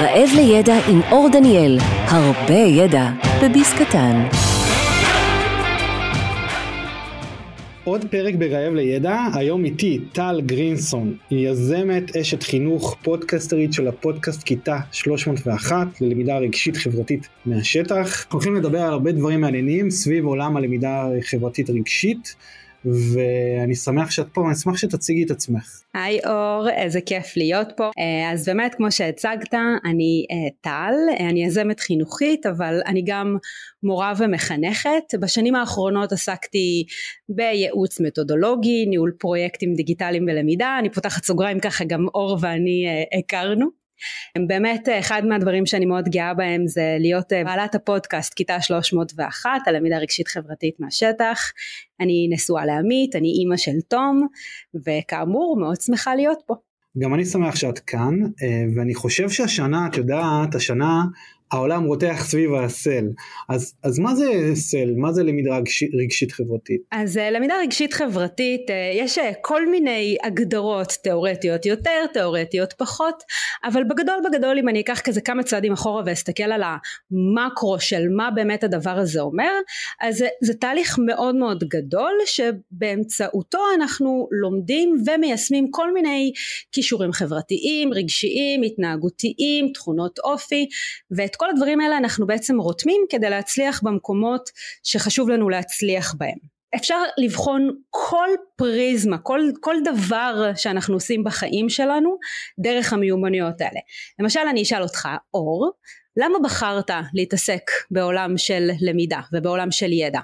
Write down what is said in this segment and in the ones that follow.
רעב לידע עם אור דניאל, הרבה ידע בביס קטן. עוד פרק ברעב לידע, היום איתי טל גרינסון, היא יזמת אשת חינוך, פודקסטרית של הפודקאסט כיתה 301 ללמידה רגשית חברתית מהשטח. הולכים לדבר על הרבה דברים מעניינים סביב עולם הלמידה החברתית רגשית. ואני שמח שאת פה, ואני אשמח שתציגי את עצמך. היי אור, איזה כיף להיות פה. אה, אז באמת כמו שהצגת, אני אה, טל, אני יזמת חינוכית, אבל אני גם מורה ומחנכת. בשנים האחרונות עסקתי בייעוץ מתודולוגי, ניהול פרויקטים דיגיטליים ולמידה, אני פותחת סוגריים ככה גם אור ואני אה, הכרנו. באמת אחד מהדברים שאני מאוד גאה בהם זה להיות אה, בעלת הפודקאסט כיתה 301 על למידה רגשית חברתית מהשטח. אני נשואה לעמית, אני אימא של תום וכאמור מאוד שמחה להיות פה. גם אני שמח שאת כאן אה, ואני חושב שהשנה את יודעת השנה העולם רותח סביב הסל. אז, אז מה זה סל? מה זה למידה רגשית, רגשית חברתית? אז אה, למידה רגשית חברתית, אה, יש אה, כל מיני הגדרות תיאורטיות יותר, תיאורטיות פחות, אבל בגדול בגדול אם אני אקח כזה כמה צעדים אחורה ואסתכל על המקרו של מה באמת הדבר הזה אומר, אז זה, זה תהליך מאוד מאוד גדול שבאמצעותו אנחנו לומדים ומיישמים כל מיני כישורים חברתיים, רגשיים, התנהגותיים, תכונות אופי, ואת כל הדברים האלה אנחנו בעצם רותמים כדי להצליח במקומות שחשוב לנו להצליח בהם. אפשר לבחון כל פריזמה, כל, כל דבר שאנחנו עושים בחיים שלנו דרך המיומנויות האלה. למשל אני אשאל אותך, אור, למה בחרת להתעסק בעולם של למידה ובעולם של ידע?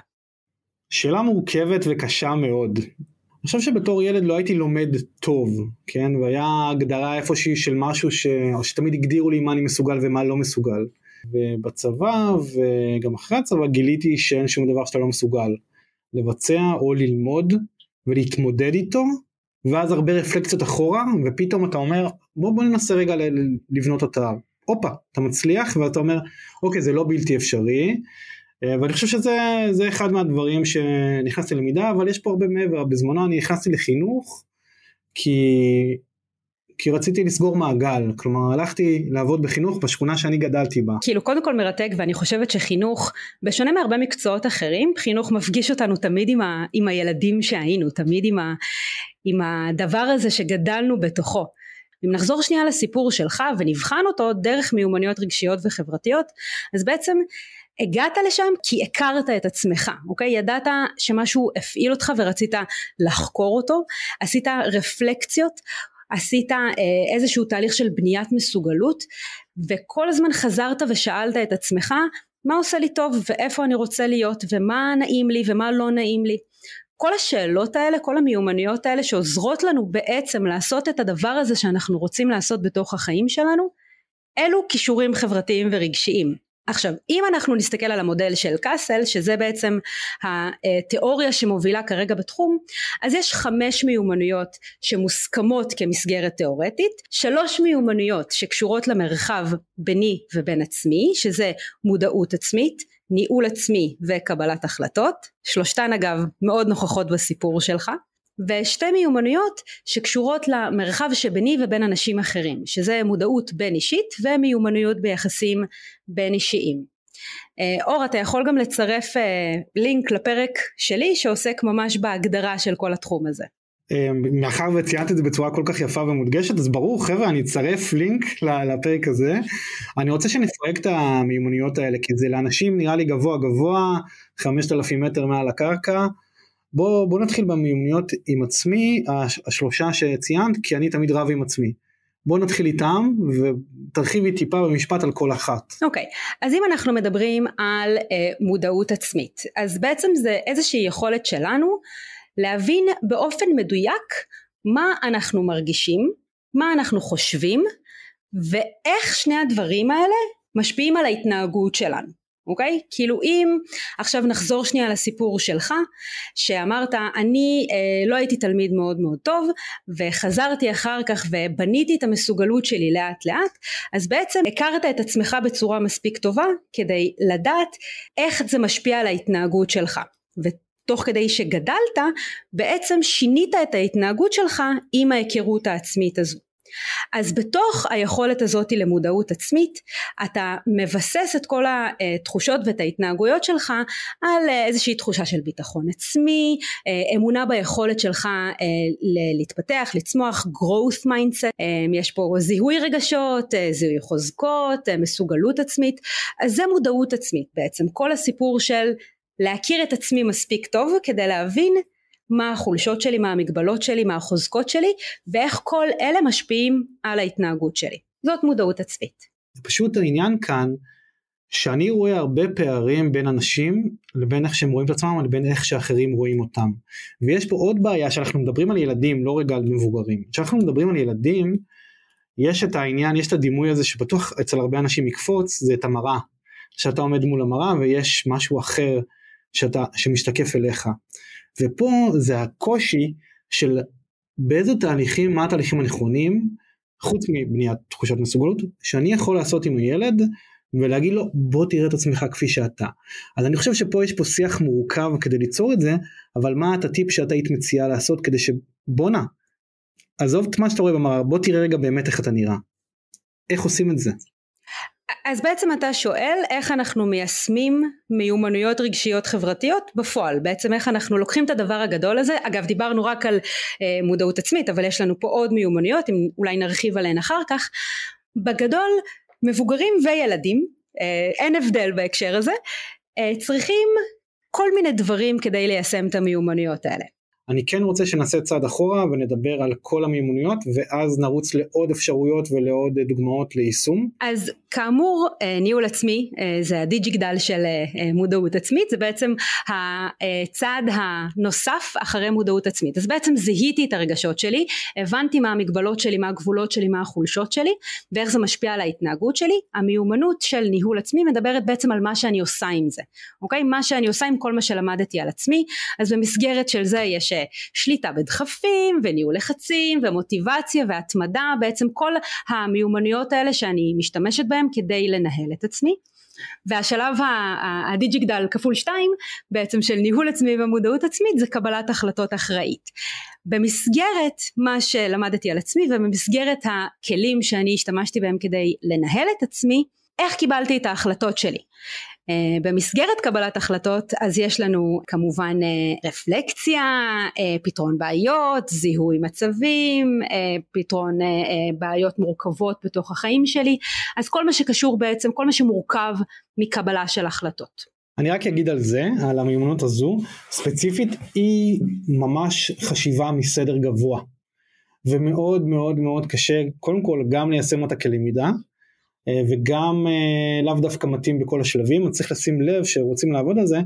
שאלה מורכבת וקשה מאוד. אני חושב שבתור ילד לא הייתי לומד טוב, כן? והיה הגדרה איפושהי של משהו ש... שתמיד הגדירו לי מה אני מסוגל ומה לא מסוגל. ובצבא וגם אחרי הצבא גיליתי שאין שום דבר שאתה לא מסוגל לבצע או ללמוד ולהתמודד איתו ואז הרבה רפלקציות אחורה ופתאום אתה אומר בוא בוא ננסה רגע לבנות אותה הופה אתה מצליח ואתה אומר אוקיי זה לא בלתי אפשרי אה, ואני חושב שזה אחד מהדברים שנכנסתי ללמידה אבל יש פה הרבה מעבר. בזמנו אני נכנסתי לחינוך כי כי רציתי לסגור מעגל, כלומר הלכתי לעבוד בחינוך בשכונה שאני גדלתי בה. כאילו קודם כל מרתק ואני חושבת שחינוך, בשונה מהרבה מקצועות אחרים, חינוך מפגיש אותנו תמיד עם, ה, עם הילדים שהיינו, תמיד עם, ה, עם הדבר הזה שגדלנו בתוכו. אם נחזור שנייה לסיפור שלך ונבחן אותו דרך מיומנויות רגשיות וחברתיות, אז בעצם הגעת לשם כי הכרת את עצמך, אוקיי? ידעת שמשהו הפעיל אותך ורצית לחקור אותו, עשית רפלקציות עשית אה, איזשהו תהליך של בניית מסוגלות וכל הזמן חזרת ושאלת את עצמך מה עושה לי טוב ואיפה אני רוצה להיות ומה נעים לי ומה לא נעים לי כל השאלות האלה, כל המיומנויות האלה שעוזרות לנו בעצם לעשות את הדבר הזה שאנחנו רוצים לעשות בתוך החיים שלנו, אלו כישורים חברתיים ורגשיים. עכשיו אם אנחנו נסתכל על המודל של קאסל שזה בעצם התיאוריה שמובילה כרגע בתחום אז יש חמש מיומנויות שמוסכמות כמסגרת תיאורטית שלוש מיומנויות שקשורות למרחב ביני ובין עצמי שזה מודעות עצמית ניהול עצמי וקבלת החלטות. שלושתן אגב מאוד נוכחות בסיפור שלך ושתי מיומנויות שקשורות למרחב שביני ובין אנשים אחרים שזה מודעות בין אישית ומיומנויות ביחסים בין אישיים. אה, אור אתה יכול גם לצרף אה, לינק לפרק שלי שעוסק ממש בהגדרה של כל התחום הזה. אה, מאחר וציינת את זה בצורה כל כך יפה ומודגשת אז ברור חבר'ה אני אצרף לינק לפרק הזה אני רוצה שנפרק את המיומנויות האלה כי זה לאנשים נראה לי גבוה גבוה 5,000 מטר מעל הקרקע בוא, בוא נתחיל במיומנויות עם עצמי, השלושה שציינת, כי אני תמיד רב עם עצמי. בוא נתחיל איתם ותרחיבי טיפה במשפט על כל אחת. אוקיי, okay. אז אם אנחנו מדברים על אה, מודעות עצמית, אז בעצם זה איזושהי יכולת שלנו להבין באופן מדויק מה אנחנו מרגישים, מה אנחנו חושבים, ואיך שני הדברים האלה משפיעים על ההתנהגות שלנו. אוקיי? כאילו אם עכשיו נחזור שנייה לסיפור שלך שאמרת אני אה, לא הייתי תלמיד מאוד מאוד טוב וחזרתי אחר כך ובניתי את המסוגלות שלי לאט לאט אז בעצם הכרת את עצמך בצורה מספיק טובה כדי לדעת איך זה משפיע על ההתנהגות שלך ותוך כדי שגדלת בעצם שינית את ההתנהגות שלך עם ההיכרות העצמית הזו אז בתוך היכולת הזאת למודעות עצמית אתה מבסס את כל התחושות ואת ההתנהגויות שלך על איזושהי תחושה של ביטחון עצמי, אמונה ביכולת שלך אה, להתפתח, לצמוח, growth mindset, אה, יש פה זיהוי רגשות, אה, זיהוי חוזקות, מסוגלות עצמית, אז זה מודעות עצמית בעצם, כל הסיפור של להכיר את עצמי מספיק טוב כדי להבין מה החולשות שלי, מה המגבלות שלי, מה החוזקות שלי, ואיך כל אלה משפיעים על ההתנהגות שלי. זאת מודעות עצמית. פשוט העניין כאן, שאני רואה הרבה פערים בין אנשים לבין איך שהם רואים את עצמם לבין איך שאחרים רואים אותם. ויש פה עוד בעיה שאנחנו מדברים על ילדים, לא רגע על מבוגרים. כשאנחנו מדברים על ילדים, יש את העניין, יש את הדימוי הזה שבטוח אצל הרבה אנשים יקפוץ, זה את המראה. שאתה עומד מול המראה ויש משהו אחר שאתה, שמשתקף אליך. ופה זה הקושי של באיזה תהליכים, מה התהליכים הנכונים, חוץ מבניית תחושת מסוגלות, שאני יכול לעשות עם הילד ולהגיד לו בוא תראה את עצמך כפי שאתה. אז אני חושב שפה יש פה שיח מורכב כדי ליצור את זה, אבל מה את הטיפ שאתה היית מציעה לעשות כדי שבואנה, עזוב את מה שאתה רואה במראה, בוא תראה רגע באמת איך אתה נראה. איך עושים את זה? אז בעצם אתה שואל איך אנחנו מיישמים מיומנויות רגשיות חברתיות בפועל, בעצם איך אנחנו לוקחים את הדבר הגדול הזה, אגב דיברנו רק על אה, מודעות עצמית אבל יש לנו פה עוד מיומנויות, אם אולי נרחיב עליהן אחר כך, בגדול מבוגרים וילדים, אה, אין הבדל בהקשר הזה, אה, צריכים כל מיני דברים כדי ליישם את המיומנויות האלה. אני כן רוצה שנעשה צעד אחורה ונדבר על כל המימוניות ואז נרוץ לעוד אפשרויות ולעוד דוגמאות ליישום. אז כאמור אה, ניהול עצמי אה, זה הדיג'יגדל של אה, מודעות עצמית זה בעצם הצעד הנוסף אחרי מודעות עצמית. אז בעצם זיהיתי את הרגשות שלי הבנתי מה המגבלות שלי מה הגבולות שלי מה החולשות שלי ואיך זה משפיע על ההתנהגות שלי. המיומנות של ניהול עצמי מדברת בעצם על מה שאני עושה עם זה אוקיי? מה שאני עושה עם כל מה שלמדתי על עצמי. אז במסגרת של זה יש שליטה בדחפים וניהול לחצים ומוטיבציה והתמדה בעצם כל המיומנויות האלה שאני משתמשת בהם כדי לנהל את עצמי והשלב הדיג'יגדל כפול שתיים בעצם של ניהול עצמי ומודעות עצמית זה קבלת החלטות אחראית. במסגרת מה שלמדתי על עצמי ובמסגרת הכלים שאני השתמשתי בהם כדי לנהל את עצמי איך קיבלתי את ההחלטות שלי במסגרת קבלת החלטות אז יש לנו כמובן uh, רפלקציה, uh, פתרון בעיות, זיהוי מצבים, פתרון בעיות מורכבות בתוך החיים שלי, אז כל מה שקשור בעצם, כל מה שמורכב מקבלה של החלטות. אני רק אגיד על זה, על המיומנות הזו, ספציפית היא ממש חשיבה מסדר גבוה ומאוד מאוד מאוד קשה קודם כל גם ליישם אותה כלמידה אה, וגם אה, לאו דווקא מתאים בכל השלבים, אז צריך לשים לב שרוצים לעבוד על זה,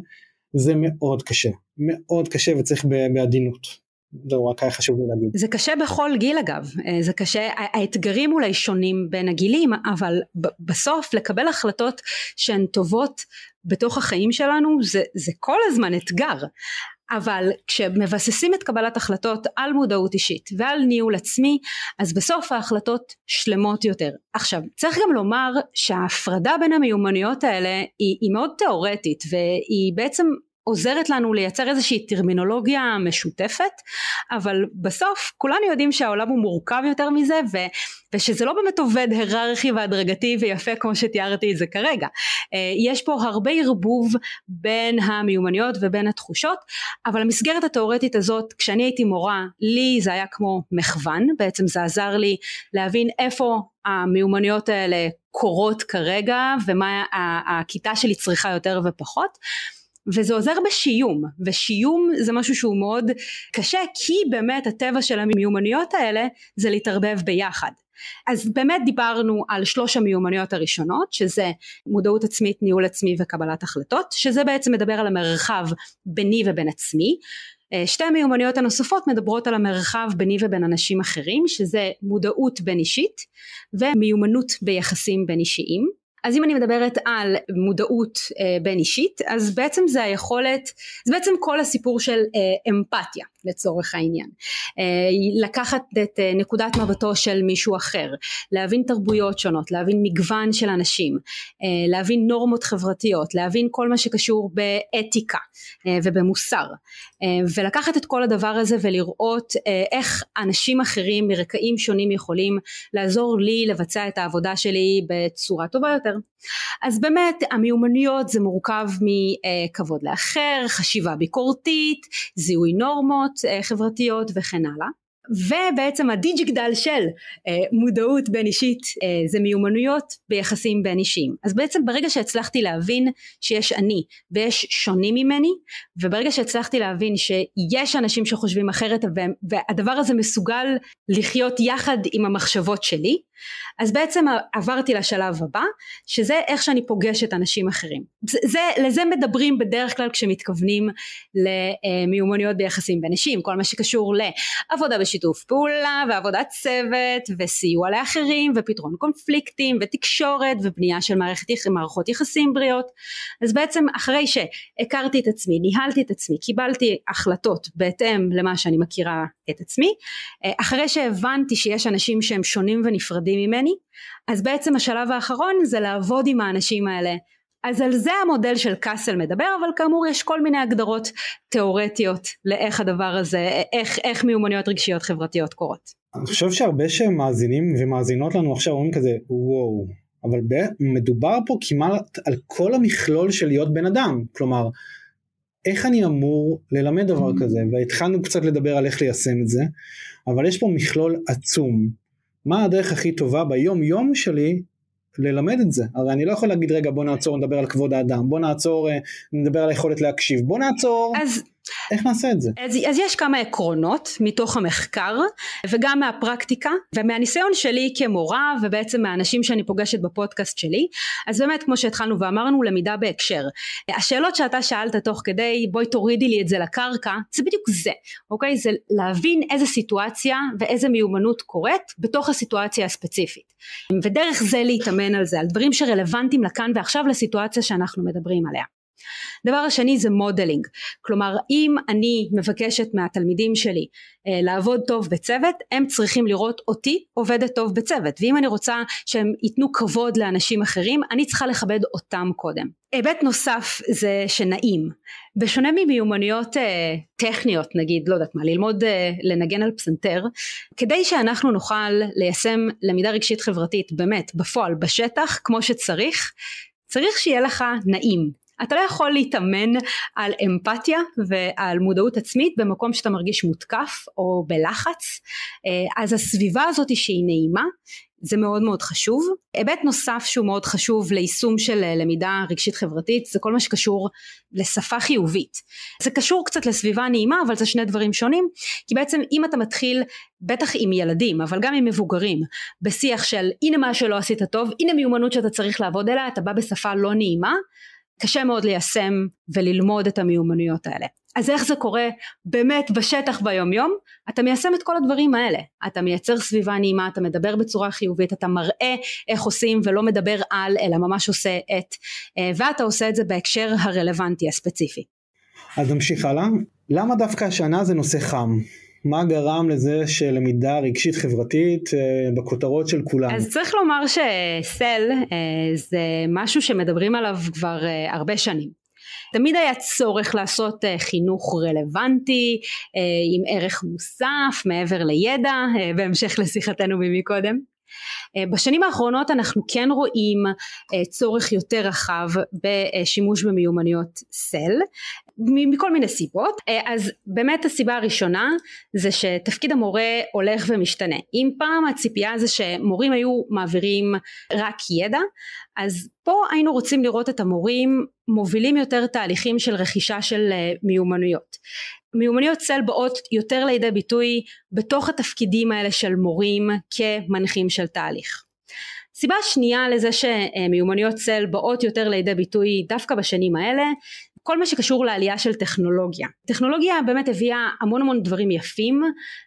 זה מאוד קשה, מאוד קשה וצריך בעדינות. זהו רק היה חשוב לי להגיד. זה קשה בכל גיל אגב, אה, זה קשה, האתגרים אולי שונים בין הגילים, אבל בסוף לקבל החלטות שהן טובות בתוך החיים שלנו זה, זה כל הזמן אתגר. אבל כשמבססים את קבלת החלטות על מודעות אישית ועל ניהול עצמי אז בסוף ההחלטות שלמות יותר. עכשיו צריך גם לומר שההפרדה בין המיומנויות האלה היא, היא מאוד תיאורטית והיא בעצם עוזרת לנו לייצר איזושהי טרמינולוגיה משותפת אבל בסוף כולנו יודעים שהעולם הוא מורכב יותר מזה ו, ושזה לא באמת עובד היררכי והדרגתי ויפה כמו שתיארתי את זה כרגע. אה, יש פה הרבה ערבוב בין המיומנויות ובין התחושות אבל המסגרת התאורטית הזאת כשאני הייתי מורה לי זה היה כמו מכוון. בעצם זה עזר לי להבין איפה המיומנויות האלה קורות כרגע ומה הכיתה שלי צריכה יותר ופחות וזה עוזר בשיום ושיום זה משהו שהוא מאוד קשה כי באמת הטבע של המיומנויות האלה זה להתערבב ביחד. אז באמת דיברנו על שלוש המיומנויות הראשונות שזה מודעות עצמית, ניהול עצמי וקבלת החלטות שזה בעצם מדבר על המרחב ביני ובין עצמי. אה, שתי המיומנויות הנוספות מדברות על המרחב ביני ובין אנשים אחרים שזה מודעות בין אישית ומיומנות ביחסים בין אישיים אז אם אני מדברת על מודעות אה, בין אישית אז בעצם זה היכולת זה בעצם כל הסיפור של אה, אמפתיה לצורך העניין. אה, לקחת את אה, נקודת מבטו של מישהו אחר להבין תרבויות שונות להבין מגוון של אנשים אה, להבין נורמות חברתיות להבין כל מה שקשור באתיקה אה, ובמוסר ולקחת את כל הדבר הזה ולראות אה, איך אנשים אחרים מרקעים שונים יכולים לעזור לי לבצע את העבודה שלי בצורה טובה יותר. אז באמת המיומנויות זה מורכב מכבוד לאחר, חשיבה ביקורתית, זיהוי נורמות אה, חברתיות וכן הלאה ובעצם הדיג'יגדל של אה, מודעות בין אישית אה, זה מיומנויות ביחסים בין אישיים. אז בעצם ברגע שהצלחתי להבין שיש אני ויש שונים ממני וברגע שהצלחתי להבין שיש אנשים שחושבים אחרת והדבר הזה מסוגל לחיות יחד עם המחשבות שלי אז בעצם עברתי לשלב הבא שזה איך שאני פוגשת אנשים אחרים. זה, זה, לזה מדברים בדרך כלל כשמתכוונים למיומנויות ביחסים בין אישים כל מה שקשור לעבודה בשיתוף פעולה ועבודת צוות וסיוע לאחרים ופתרון קונפליקטים ותקשורת ובנייה של מערכת, מערכות יחסים בריאות. אז בעצם אחרי שהכרתי את עצמי ניהלתי את עצמי קיבלתי החלטות בהתאם למה שאני מכירה את עצמי אחרי שהבנתי שיש אנשים שהם שונים ונפרדים ממני אז בעצם השלב האחרון זה לעבוד עם האנשים האלה אז על זה המודל של קאסל מדבר אבל כאמור יש כל מיני הגדרות תיאורטיות לאיך הדבר הזה איך, איך מיומנויות רגשיות חברתיות קורות. אני חושב שהרבה שמאזינים ומאזינות לנו עכשיו אומרים כזה וואו אבל מדובר פה כמעט על כל המכלול של להיות בן אדם כלומר איך אני אמור ללמד דבר mm-hmm. כזה והתחלנו קצת לדבר על איך ליישם את זה אבל יש פה מכלול עצום מה הדרך הכי טובה ביום יום שלי ללמד את זה. הרי אני לא יכול להגיד רגע בוא נעצור נדבר על כבוד האדם בוא נעצור אה, נדבר על היכולת להקשיב. בוא נעצור. אז איך נעשה את זה? אז, אז יש כמה עקרונות מתוך המחקר וגם מהפרקטיקה ומהניסיון שלי כמורה ובעצם מהאנשים שאני פוגשת בפודקאסט שלי. אז באמת כמו שהתחלנו ואמרנו למידה בהקשר. השאלות שאתה שאלת תוך כדי בואי תורידי לי את זה לקרקע זה בדיוק זה אוקיי? זה להבין איזה סיטואציה ואיזה מיומנות קורית בתוך הסיטואציה הספציפית. ודרך זה להתאמן על זה על דברים שרלוונטיים לכאן ועכשיו לסיטואציה שאנחנו מדברים עליה דבר השני זה modeling כלומר אם אני מבקשת מהתלמידים שלי אה, לעבוד טוב בצוות הם צריכים לראות אותי עובדת טוב בצוות. ואם אני רוצה שהם ייתנו כבוד לאנשים אחרים אני צריכה לכבד אותם קודם. היבט נוסף זה שנעים. בשונה ממיומנויות אה, טכניות נגיד לא יודעת מה ללמוד אה, לנגן על פסנתר כדי שאנחנו נוכל ליישם למידה רגשית חברתית באמת בפועל בשטח כמו שצריך צריך שיהיה לך נעים אתה לא יכול להתאמן על אמפתיה ועל מודעות עצמית במקום שאתה מרגיש מותקף או בלחץ אה, אז הסביבה הזאת שהיא נעימה זה מאוד מאוד חשוב. היבט נוסף שהוא מאוד חשוב ליישום של אה, למידה רגשית חברתית זה כל מה שקשור לשפה חיובית. זה קשור קצת לסביבה נעימה אבל זה שני דברים שונים כי בעצם אם אתה מתחיל בטח עם ילדים אבל גם עם מבוגרים בשיח של הנה מה שלא עשית טוב הנה מיומנות שאתה צריך לעבוד עליה אתה בא בשפה לא נעימה קשה מאוד ליישם וללמוד את המיומנויות האלה. אז איך זה קורה באמת בשטח ביום יום? אתה מיישם את כל הדברים האלה. אתה מייצר סביבה נעימה, אתה מדבר בצורה חיובית, אתה מראה איך עושים ולא מדבר על אלא ממש עושה את, אה, ואתה עושה את זה בהקשר הרלוונטי הספציפי. אז נמשיך הלאה. למה דווקא השנה זה נושא חם? מה גרם לזה שלמידה רגשית חברתית אה, בכותרות של כולם? אז צריך לומר שסל אה, זה משהו שמדברים עליו כבר אה, הרבה שנים. תמיד היה צורך לעשות חינוך רלוונטי עם ערך מוסף מעבר לידע בהמשך לשיחתנו ממקודם בשנים האחרונות אנחנו כן רואים צורך יותר רחב בשימוש במיומנויות סל מכל מיני סיבות. אז באמת הסיבה הראשונה זה שתפקיד המורה הולך ומשתנה. אם פעם הציפייה זה שמורים היו מעבירים רק ידע אז פה היינו רוצים לראות את המורים מובילים יותר תהליכים של רכישה של אה, מיומנויות מיומנויות צל באות יותר לידי ביטוי בתוך התפקידים האלה של מורים כמנחים של תהליך סיבה שנייה לזה שמיומנויות צל באות יותר לידי ביטוי דווקא בשנים האלה כל מה שקשור לעלייה של טכנולוגיה. טכנולוגיה באמת הביאה המון המון דברים יפים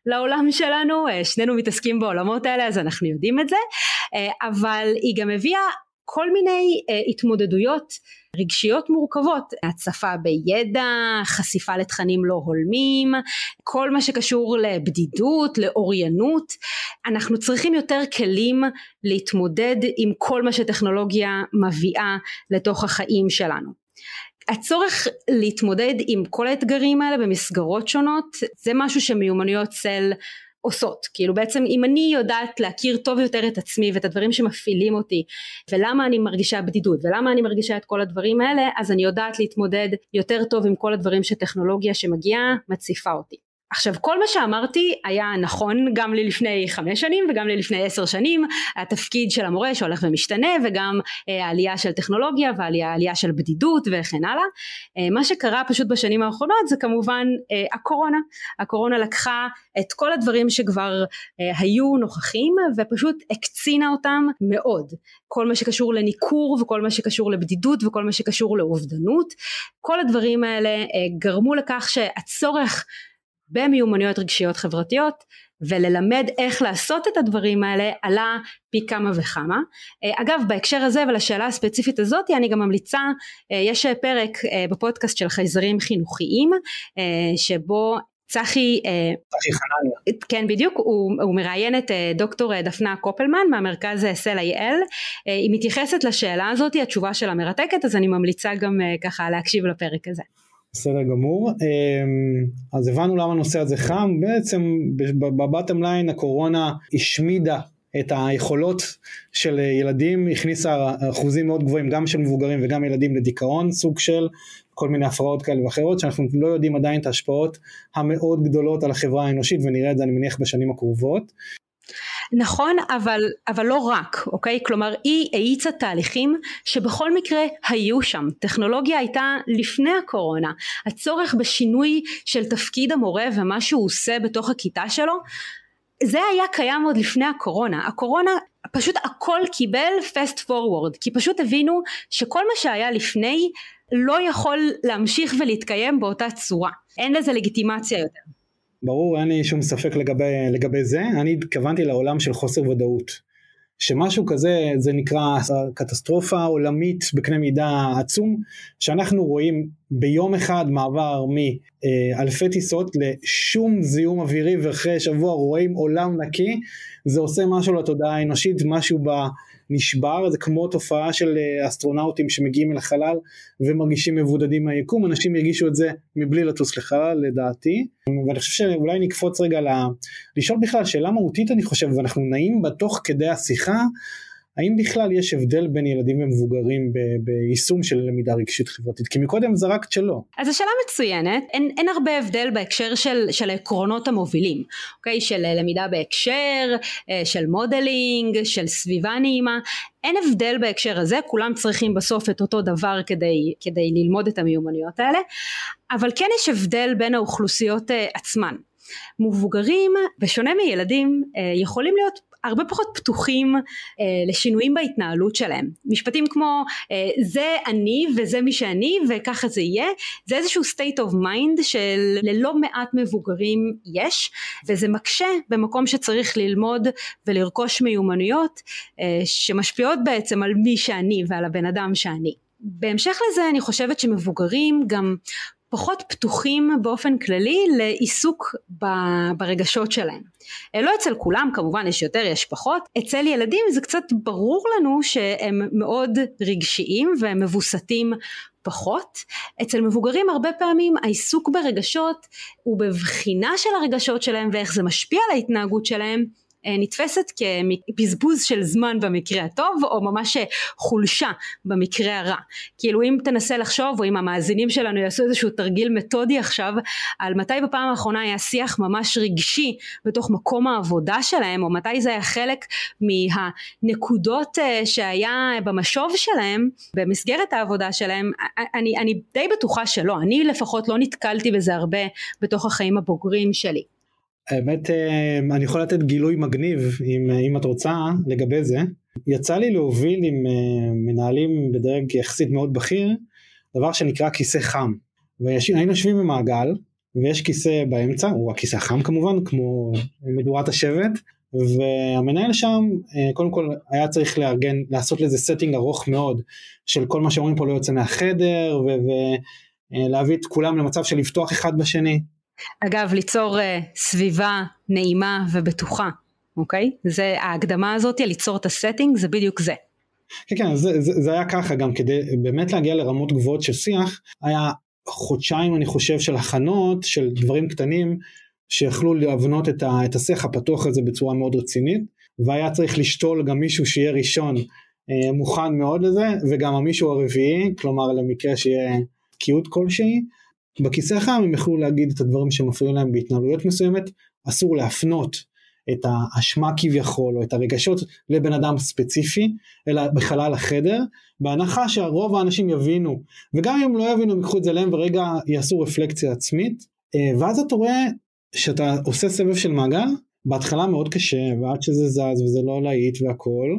לעולם שלנו, אה, שנינו מתעסקים בעולמות האלה אז אנחנו יודעים את זה, אה, אבל היא גם הביאה כל מיני אה, התמודדויות רגשיות מורכבות, הצפה בידע, חשיפה לתכנים לא הולמים, כל מה שקשור לבדידות, לאוריינות, אנחנו צריכים יותר כלים להתמודד עם כל מה שטכנולוגיה מביאה לתוך החיים שלנו. הצורך להתמודד עם כל האתגרים האלה במסגרות שונות זה משהו שמיומנויות צל עושות. כאילו בעצם אם אני יודעת להכיר טוב יותר את עצמי ואת הדברים שמפעילים אותי ולמה אני מרגישה בדידות ולמה אני מרגישה את כל הדברים האלה אז אני יודעת להתמודד יותר טוב עם כל הדברים שטכנולוגיה שמגיעה מציפה אותי עכשיו כל מה שאמרתי היה נכון גם לי לפני חמש שנים וגם לי לפני עשר שנים. התפקיד של המורה שהולך ומשתנה וגם אה, העלייה של טכנולוגיה והעלייה של בדידות וכן הלאה. אה, מה שקרה פשוט בשנים האחרונות זה כמובן אה, הקורונה. הקורונה לקחה את כל הדברים שכבר היו נוכחים ופשוט הקצינה אותם מאוד. כל מה שקשור לניכור וכל מה שקשור לבדידות וכל מה שקשור לאובדנות. כל הדברים האלה גרמו לכך שהצורך במיומנויות רגשיות חברתיות וללמד איך לעשות את הדברים האלה עלה פי כמה וכמה. אה, אגב בהקשר הזה ולשאלה הספציפית הזאת אני גם ממליצה, אה, יש פרק אה, בפודקאסט של חייזרים חינוכיים שבו צחי, צחי חנניה, כן בדיוק, הוא, הוא מראיין את דוקטור דפנה קופלמן מהמרכז יעל, היא מתייחסת לשאלה הזאת, התשובה שלה מרתקת אז אני ממליצה גם ככה להקשיב לפרק הזה. בסדר גמור. אמ, אז הבנו למה הנושא הזה חם, בעצם בבטם ליין הקורונה השמידה את היכולות של ילדים, הכניסה אחוזים מאוד גבוהים גם של מבוגרים וגם ילדים לדיכאון, סוג של כל מיני הפרעות כאלה ואחרות, שאנחנו לא יודעים עדיין את ההשפעות המאוד גדולות על החברה האנושית ונראה את זה אני מניח בשנים הקרובות. נכון, אבל, אבל לא רק, אוקיי? כלומר, היא האיצה תהליכים שבכל מקרה היו שם. טכנולוגיה הייתה לפני הקורונה. הצורך בשינוי של תפקיד המורה ומה שהוא עושה בתוך הכיתה שלו, זה היה קיים עוד לפני הקורונה. הקורונה פשוט הכל קיבל fast forward, כי פשוט הבינו שכל מה שהיה לפני לא יכול להמשיך ולהתקיים באותה צורה. אין לזה לגיטימציה יותר. ברור, אין לי שום ספק לגבי, לגבי זה, אני התכוונתי לעולם של חוסר ודאות. שמשהו כזה, זה נקרא קטסטרופה עולמית בקנה מידה עצום, שאנחנו רואים ביום אחד מעבר מאלפי טיסות לשום זיהום אווירי ואחרי שבוע רואים עולם נקי, זה עושה משהו לתודעה האנושית, משהו ב... נשבר, זה כמו תופעה של אה, אסטרונאוטים שמגיעים אל החלל ומרגישים מבודדים מהיקום, אנשים ירגישו את זה מבלי לטוס לחלל לדעתי, ואני חושב שאולי נקפוץ רגע ל... לשאול בכלל שאלה מהותית אני חושב, ואנחנו נעים בה תוך כדי השיחה, האם בכלל יש הבדל בין ילדים ומבוגרים ביישום של למידה רגשית חברתית? כי מקודם זרקת שלא. אז השאלה מצוינת, אין, אין הרבה הבדל בהקשר של, של העקרונות המובילים, אוקיי? של למידה בהקשר, אה, של modeling, של סביבה נעימה, אין הבדל בהקשר הזה, כולם צריכים בסוף את אותו דבר כדי, כדי ללמוד את המיומנויות האלה, אבל כן יש הבדל בין האוכלוסיות אה, עצמן. מבוגרים בשונה מילדים אה, יכולים להיות הרבה פחות פתוחים אה, לשינויים בהתנהלות שלהם. משפטים כמו אה, זה אני וזה מי שאני וככה זה יהיה, זה איזשהו state of mind שללא מעט מבוגרים יש, וזה מקשה במקום שצריך ללמוד ולרכוש מיומנויות אה, שמשפיעות בעצם על מי שאני ועל הבן אדם שאני. בהמשך לזה אני חושבת שמבוגרים גם פחות פתוחים באופן כללי לעיסוק ברגשות שלהם. אה, לא אצל כולם כמובן יש יותר יש פחות, אצל ילדים זה קצת ברור לנו שהם מאוד רגשיים והם מבוסתים פחות. אצל מבוגרים הרבה פעמים העיסוק ברגשות הוא בבחינה של הרגשות שלהם ואיך זה משפיע על ההתנהגות שלהם נתפסת כבזבוז של זמן במקרה הטוב או ממש חולשה במקרה הרע. כאילו אם תנסה לחשוב או אם המאזינים שלנו יעשו איזשהו תרגיל מתודי עכשיו על מתי בפעם האחרונה היה שיח ממש רגשי בתוך מקום העבודה שלהם או מתי זה היה חלק מהנקודות אה, שהיה במשוב שלהם במסגרת העבודה שלהם אני, אני די בטוחה שלא אני לפחות לא נתקלתי בזה הרבה בתוך החיים הבוגרים שלי. האמת אה, אני יכול לתת גילוי מגניב אם, אה, אם את רוצה לגבי זה. יצא לי להוביל עם אה, מנהלים בדרג יחסית מאוד בכיר דבר שנקרא כיסא חם. והיינו יושבים במעגל ויש כיסא באמצע, הוא הכיסא החם כמובן כמו מדורת השבט והמנהל שם אה, קודם כל היה צריך לארגן, לעשות לזה setting ארוך מאוד של כל מה שאומרים פה לא יוצא מהחדר ולהביא את כולם למצב של לפתוח אחד בשני. אגב ליצור uh, סביבה נעימה ובטוחה אוקיי? זה ההקדמה הזאת ליצור את הסטינג זה בדיוק זה. כן כן זה, זה, זה היה ככה גם כדי באמת להגיע לרמות גבוהות של שיח היה חודשיים אני חושב של הכנות של דברים קטנים שיכלו להבנות את, ה, את השיח הפתוח הזה בצורה מאוד רצינית והיה צריך לשתול גם מישהו שיהיה ראשון אה, מוכן מאוד לזה וגם המישהו הרביעי כלומר למקרה שיהיה תקיעות כלשהי בכיסא החם הם יכלו להגיד את הדברים שמפריעים להם בהתנהלויות מסוימת אסור להפנות את האשמה כביכול או את הרגשות לבן אדם ספציפי אלא בחלל החדר בהנחה שהרוב האנשים יבינו וגם אם לא יבינו הם ייקחו את זה להם ורגע יעשו רפלקציה עצמית. אה, ואז אתה רואה שאתה עושה סבב של מעגל בהתחלה מאוד קשה ועד שזה זז וזה לא להיט והכל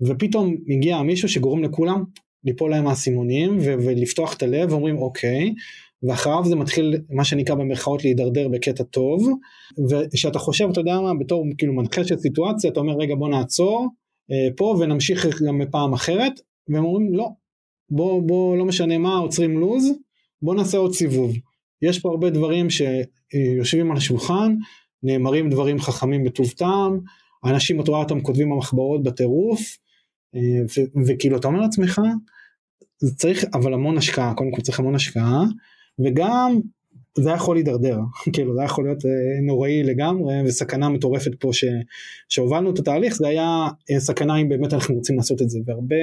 ופתאום מגיע מישהו שגורם לכולם ליפול להם האסימונים ולפתוח את הלב ואומרים אוקיי ואחריו זה מתחיל מה שנקרא במרכאות להידרדר בקטע טוב. ושאתה חושב אתה יודע מה בתור כאילו מנחה של סיטואציה אתה אומר רגע בוא נעצור אה, פה ונמשיך גם בפעם אחרת. והם אומרים לא בוא בוא לא משנה מה עוצרים לוז בוא נעשה עוד סיבוב. יש פה הרבה דברים שיושבים על השולחן נאמרים דברים חכמים בטוב טעם אנשים אתה רואה אותם כותבים במחברות בטירוף אה, וכאילו אתה אומר לעצמך זה צריך אבל המון השקעה קודם כל צריך המון השקעה וגם זה יכול להידרדר, כאילו זה יכול להיות אה, נוראי לגמרי וסכנה מטורפת פה ש, שהובלנו את התהליך זה היה אה, סכנה אם באמת אנחנו רוצים לעשות את זה והרבה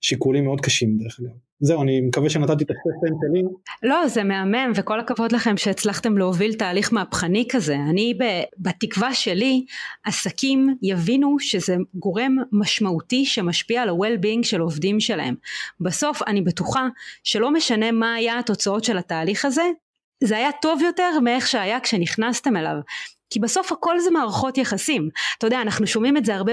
שיקולים מאוד קשים דרך אגב. זהו אני מקווה שנתתי את הספן שלי. לא זה מהמם וכל הכבוד לכם שהצלחתם להוביל תהליך מהפכני כזה אני בתקווה שלי עסקים יבינו שזה גורם משמעותי שמשפיע על ה-well-being של עובדים שלהם בסוף אני בטוחה שלא משנה מה היה התוצאות של התהליך הזה זה היה טוב יותר מאיך שהיה כשנכנסתם אליו. כי בסוף הכל זה מערכות יחסים. אתה יודע אנחנו שומעים את זה הרבה.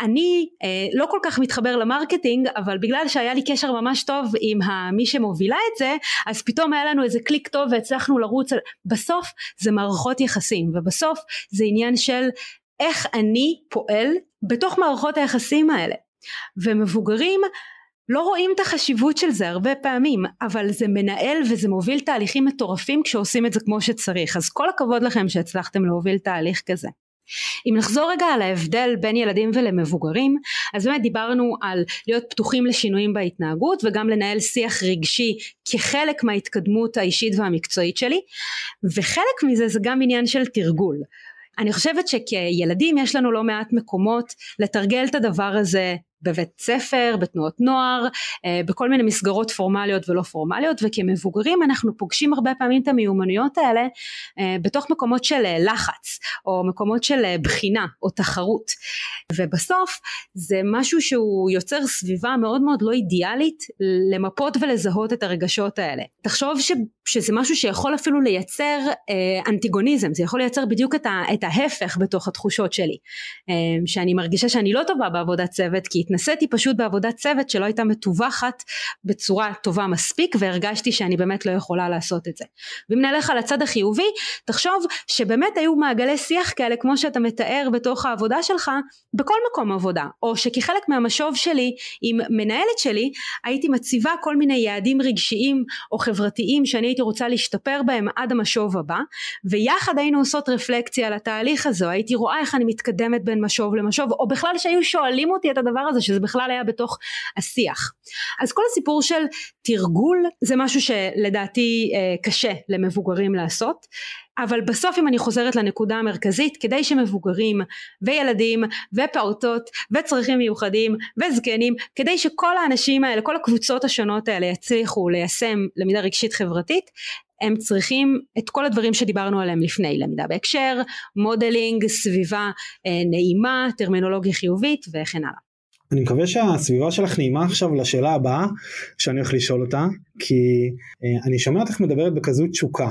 אני אה, לא כל כך מתחבר ל marketing אבל בגלל שהיה לי קשר ממש טוב עם מי שמובילה את זה אז פתאום היה לנו איזה קליק טוב והצלחנו לרוץ בסוף זה מערכות יחסים ובסוף זה עניין של איך אני פועל בתוך מערכות היחסים האלה. ומבוגרים לא רואים את החשיבות של זה הרבה פעמים אבל זה מנהל וזה מוביל תהליכים מטורפים כשעושים את זה כמו שצריך. אז כל הכבוד לכם שהצלחתם להוביל תהליך כזה. אם נחזור רגע על ההבדל בין ילדים ולמבוגרים אז באמת דיברנו על להיות פתוחים לשינויים בהתנהגות וגם לנהל שיח רגשי כחלק מההתקדמות האישית והמקצועית שלי. וחלק מזה זה גם עניין של תרגול. אני חושבת שכילדים יש לנו לא מעט מקומות לתרגל את הדבר הזה בבית ספר, בתנועות נוער, אה, בכל מיני מסגרות פורמליות ולא פורמליות וכמבוגרים אנחנו פוגשים הרבה פעמים את המיומנויות האלה אה, בתוך מקומות של אה, לחץ או מקומות של בחינה או תחרות ובסוף זה משהו שהוא יוצר סביבה מאוד מאוד לא אידיאלית למפות ולזהות את הרגשות האלה. תחשוב ש, שזה משהו שיכול אפילו לייצר אנטיגוניזם, זה יכול לייצר בדיוק את, ה, את ההפך בתוך התחושות שלי, שאני מרגישה שאני לא טובה בעבודת צוות כי התנסיתי פשוט בעבודת צוות שלא הייתה מתווכת בצורה טובה מספיק והרגשתי שאני באמת לא יכולה לעשות את זה. ואם נלך על הצד החיובי, תחשוב שבאמת היו מעגלי שיח כאלה כמו שאתה מתאר בתוך העבודה שלך בכל מקום עבודה, או שכחלק מהמשוב שלי עם מנהלת שלי הייתי מציבה כל מיני יעדים רגשיים או חברתיים שאני הייתי רוצה להשתפר בהם עד המשוב הבא, ויחד היינו עושות רפלקציה על התהליך הזה, הייתי רואה איך אני מתקדמת בין משוב למשוב, או בכלל שהיו שואלים אותי את הדבר הזה שזה בכלל היה בתוך השיח. אז כל הסיפור של תרגול זה משהו שלדעתי אה, קשה למבוגרים לעשות. אבל בסוף אם אני חוזרת לנקודה המרכזית כדי שמבוגרים וילדים ופעוטות וצרכים מיוחדים וזקנים כדי שכל האנשים האלה כל הקבוצות השונות האלה יצליחו ליישם למידה רגשית חברתית הם צריכים את כל הדברים שדיברנו עליהם לפני למידה בהקשר modeling סביבה אה, נעימה טרמינולוגיה חיובית וכן הלאה אני מקווה שהסביבה שלך נעימה עכשיו לשאלה הבאה שאני הולך לשאול אותה כי אה, אני שומע אותך מדברת בכזו תשוקה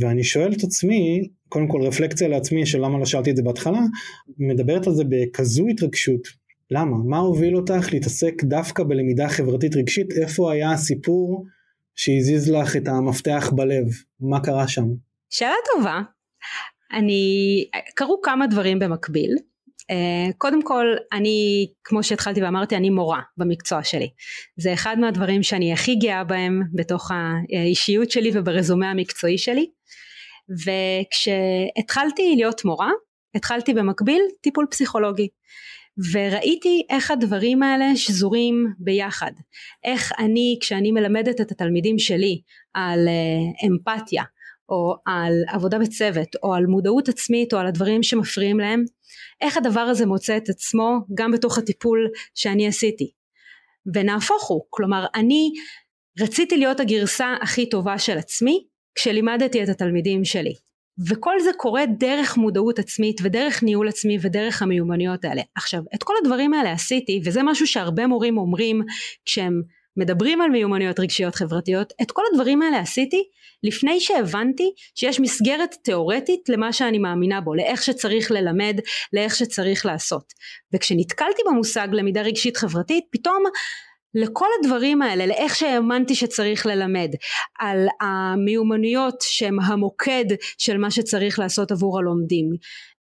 ואני שואל את עצמי קודם כל רפלקציה לעצמי של למה לא שאלתי את זה בהתחלה מדברת על זה בכזו התרגשות. למה? מה הוביל אותך להתעסק דווקא בלמידה חברתית רגשית? איפה היה הסיפור שהזיז לך את המפתח בלב? מה קרה שם? שאלה טובה. אני קרו כמה דברים במקביל קודם כל אני כמו שהתחלתי ואמרתי אני מורה במקצוע שלי. זה אחד מהדברים שאני הכי גאה בהם בתוך האישיות שלי וברזומה המקצועי שלי. וכשהתחלתי להיות מורה התחלתי במקביל טיפול פסיכולוגי. וראיתי איך הדברים האלה שזורים ביחד. איך אני כשאני מלמדת את התלמידים שלי על uh, אמפתיה או על עבודה בצוות או על מודעות עצמית או על הדברים שמפריעים להם איך הדבר הזה מוצא את עצמו גם בתוך הטיפול שאני עשיתי. ונהפוך הוא כלומר אני רציתי להיות הגרסה הכי טובה של עצמי כשלימדתי את התלמידים שלי. וכל זה קורה דרך מודעות עצמית ודרך ניהול עצמי ודרך המיומנויות האלה. עכשיו את כל הדברים האלה עשיתי וזה משהו שהרבה מורים אומרים כשהם מדברים על מיומנויות רגשיות חברתיות את כל הדברים האלה עשיתי לפני שהבנתי שיש מסגרת תיאורטית למה שאני מאמינה בו לאיך שצריך ללמד לאיך שצריך לעשות וכשנתקלתי במושג למידה רגשית חברתית פתאום לכל הדברים האלה, לאיך שהאמנתי שצריך ללמד, על המיומנויות שהם המוקד של מה שצריך לעשות עבור הלומדים.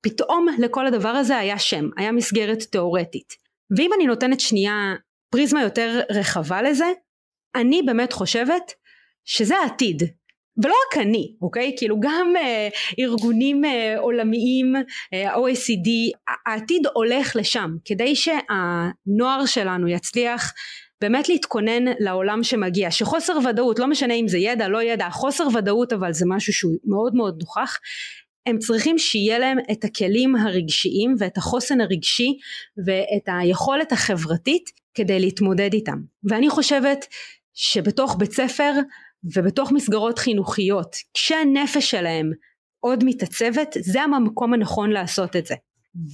פתאום לכל הדבר הזה היה שם, היה מסגרת תיאורטית. ואם אני נותנת שנייה פריזמה יותר רחבה לזה, אני באמת חושבת שזה העתיד. ולא רק אני, אוקיי? כאילו גם אה, ארגונים אה, עולמיים, אה, ה-OECD, העתיד הולך לשם, כדי שהנוער שלנו יצליח באמת להתכונן לעולם שמגיע שחוסר ודאות לא משנה אם זה ידע לא ידע חוסר ודאות אבל זה משהו שהוא מאוד מאוד נוכח הם צריכים שיהיה להם את הכלים הרגשיים ואת החוסן הרגשי ואת היכולת החברתית כדי להתמודד איתם. ואני חושבת שבתוך בית ספר ובתוך מסגרות חינוכיות כשהנפש שלהם עוד מתעצבת זה המקום הנכון לעשות את זה.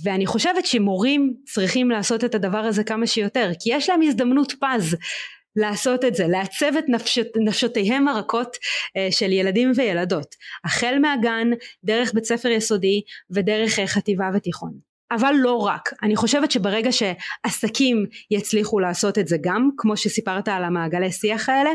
ואני חושבת שמורים צריכים לעשות את הדבר הזה כמה שיותר כי יש להם הזדמנות פז לעשות את זה, לעצב את נפשות, נפשותיהם הרכות אה, של ילדים וילדות, החל מהגן, דרך בית ספר יסודי ודרך אה, חטיבה ותיכון. אבל לא רק, אני חושבת שברגע שעסקים יצליחו לעשות את זה גם, כמו שסיפרת על המעגלי שיח האלה,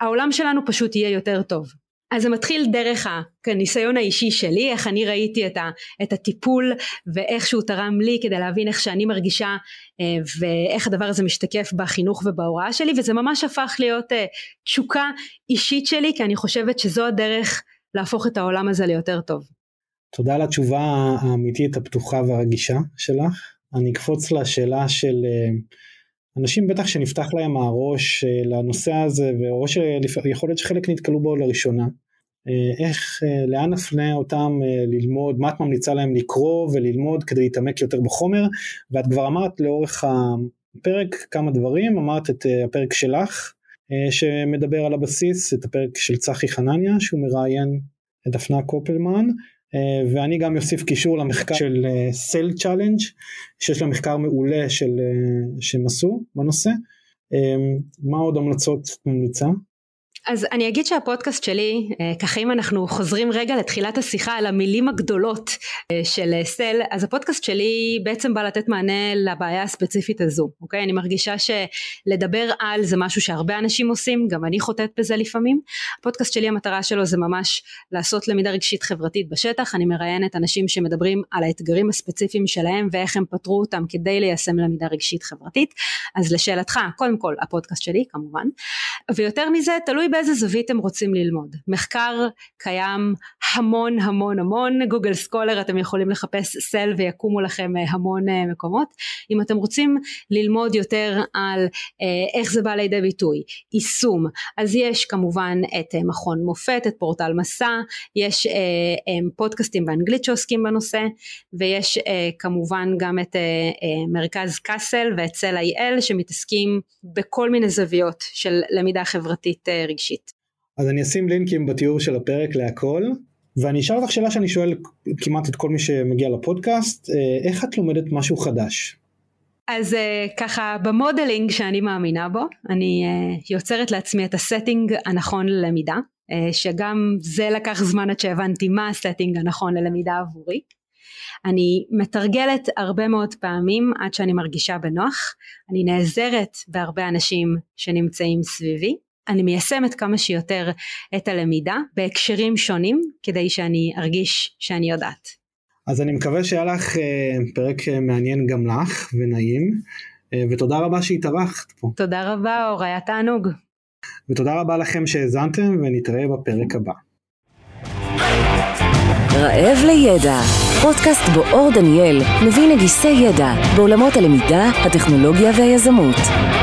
העולם שלנו פשוט יהיה יותר טוב. אז זה מתחיל דרך הניסיון האישי שלי, איך אני ראיתי את, ה, את הטיפול ואיך שהוא תרם לי כדי להבין איך שאני מרגישה אה, ואיך הדבר הזה משתקף בחינוך ובהוראה שלי וזה ממש הפך להיות אה, תשוקה אישית שלי כי אני חושבת שזו הדרך להפוך את העולם הזה ליותר טוב. תודה על התשובה האמיתית הפתוחה והרגישה שלך. אני אקפוץ לשאלה של אה, אנשים בטח שנפתח להם הראש לנושא הזה או שיכול להיות שחלק נתקלו בו לראשונה איך, אה, לאן נפנה אותם אה, ללמוד, מה את ממליצה להם לקרוא וללמוד כדי להתעמק יותר בחומר, ואת כבר אמרת לאורך הפרק כמה דברים, אמרת את הפרק שלך שמדבר על הבסיס, את הפרק של צחי חנניה שהוא מראיין את דפנה קופלמן, ואני גם אוסיף קישור למחקר של SEL Challenge שיש לה מחקר מעולה של, שהם עשו בנושא. מה עוד המלצות ממליצה? אז אני אגיד שהפודקאסט שלי, אה, ככה אם אנחנו חוזרים רגע לתחילת השיחה על המילים הגדולות אה, של SEL, אז הפודקאסט שלי בעצם בא לתת מענה לבעיה הספציפית הזו, אוקיי? אני מרגישה שלדבר על זה משהו שהרבה אנשים עושים, גם אני חוטאת בזה לפעמים. הפודקאסט שלי המטרה שלו זה ממש לעשות למידה רגשית חברתית בשטח, אני מראיינת אנשים שמדברים על האתגרים הספציפיים שלהם ואיך הם פתרו אותם כדי ליישם למידה רגשית חברתית. אז לשאלתך, קודם כל הפודקאסט שלי כמובן, ויותר מזה תלוי באיזה זווית הם רוצים ללמוד. מחקר קיים המון המון המון, גוגל סקולר אתם יכולים לחפש סל ויקומו לכם אה, המון אה, מקומות. אם אתם רוצים ללמוד יותר על אה, איך זה בא לידי ביטוי, יישום, אז יש כמובן את מכון מופת, את פורטל מסע, יש פודקאסטים באנגלית שעוסקים בנושא, ויש כמובן גם את מרכז קאסל ואת סל איי-אל שמתעסקים בכל מיני זוויות של למידה חברתית רגשית. רגשית. אז אני אשים לינקים בתיאור של הפרק להכל ואני אשאל אותך שאלה שאני שואל כמעט את כל מי שמגיע לפודקאסט אה, איך את לומדת משהו חדש? אז uh, ככה במודלינג שאני מאמינה בו אני uh, יוצרת לעצמי את ה setting הנכון ללמידה שגם זה לקח זמן עד שהבנתי מה ה setting הנכון ללמידה עבורי אני מתרגלת הרבה מאוד פעמים עד שאני מרגישה בנוח אני נעזרת בהרבה אנשים שנמצאים סביבי אני מיישמת כמה שיותר את הלמידה בהקשרים שונים כדי שאני ארגיש שאני יודעת. אז אני מקווה שהיה לך פרק מעניין גם לך ונעים, ותודה רבה שהתארחת פה. תודה רבה אור, היה תענוג. ותודה רבה לכם שהאזנתם ונתראה בפרק הבא. רעב לידע, פודקאסט בו אור דניאל מביא נגיסי ידע בעולמות הלמידה, הטכנולוגיה והיזמות.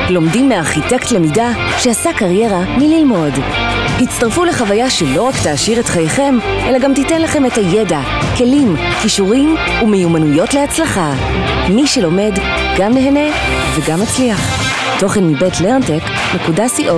לומדים מארכיטקט למידה שעשה קריירה מללמוד. הצטרפו לחוויה שלא רק תעשיר את חייכם, אלא גם תיתן לכם את הידע, כלים, כישורים ומיומנויות להצלחה. מי שלומד, גם נהנה וגם מצליח. תוכן מבית לרנטק.co.il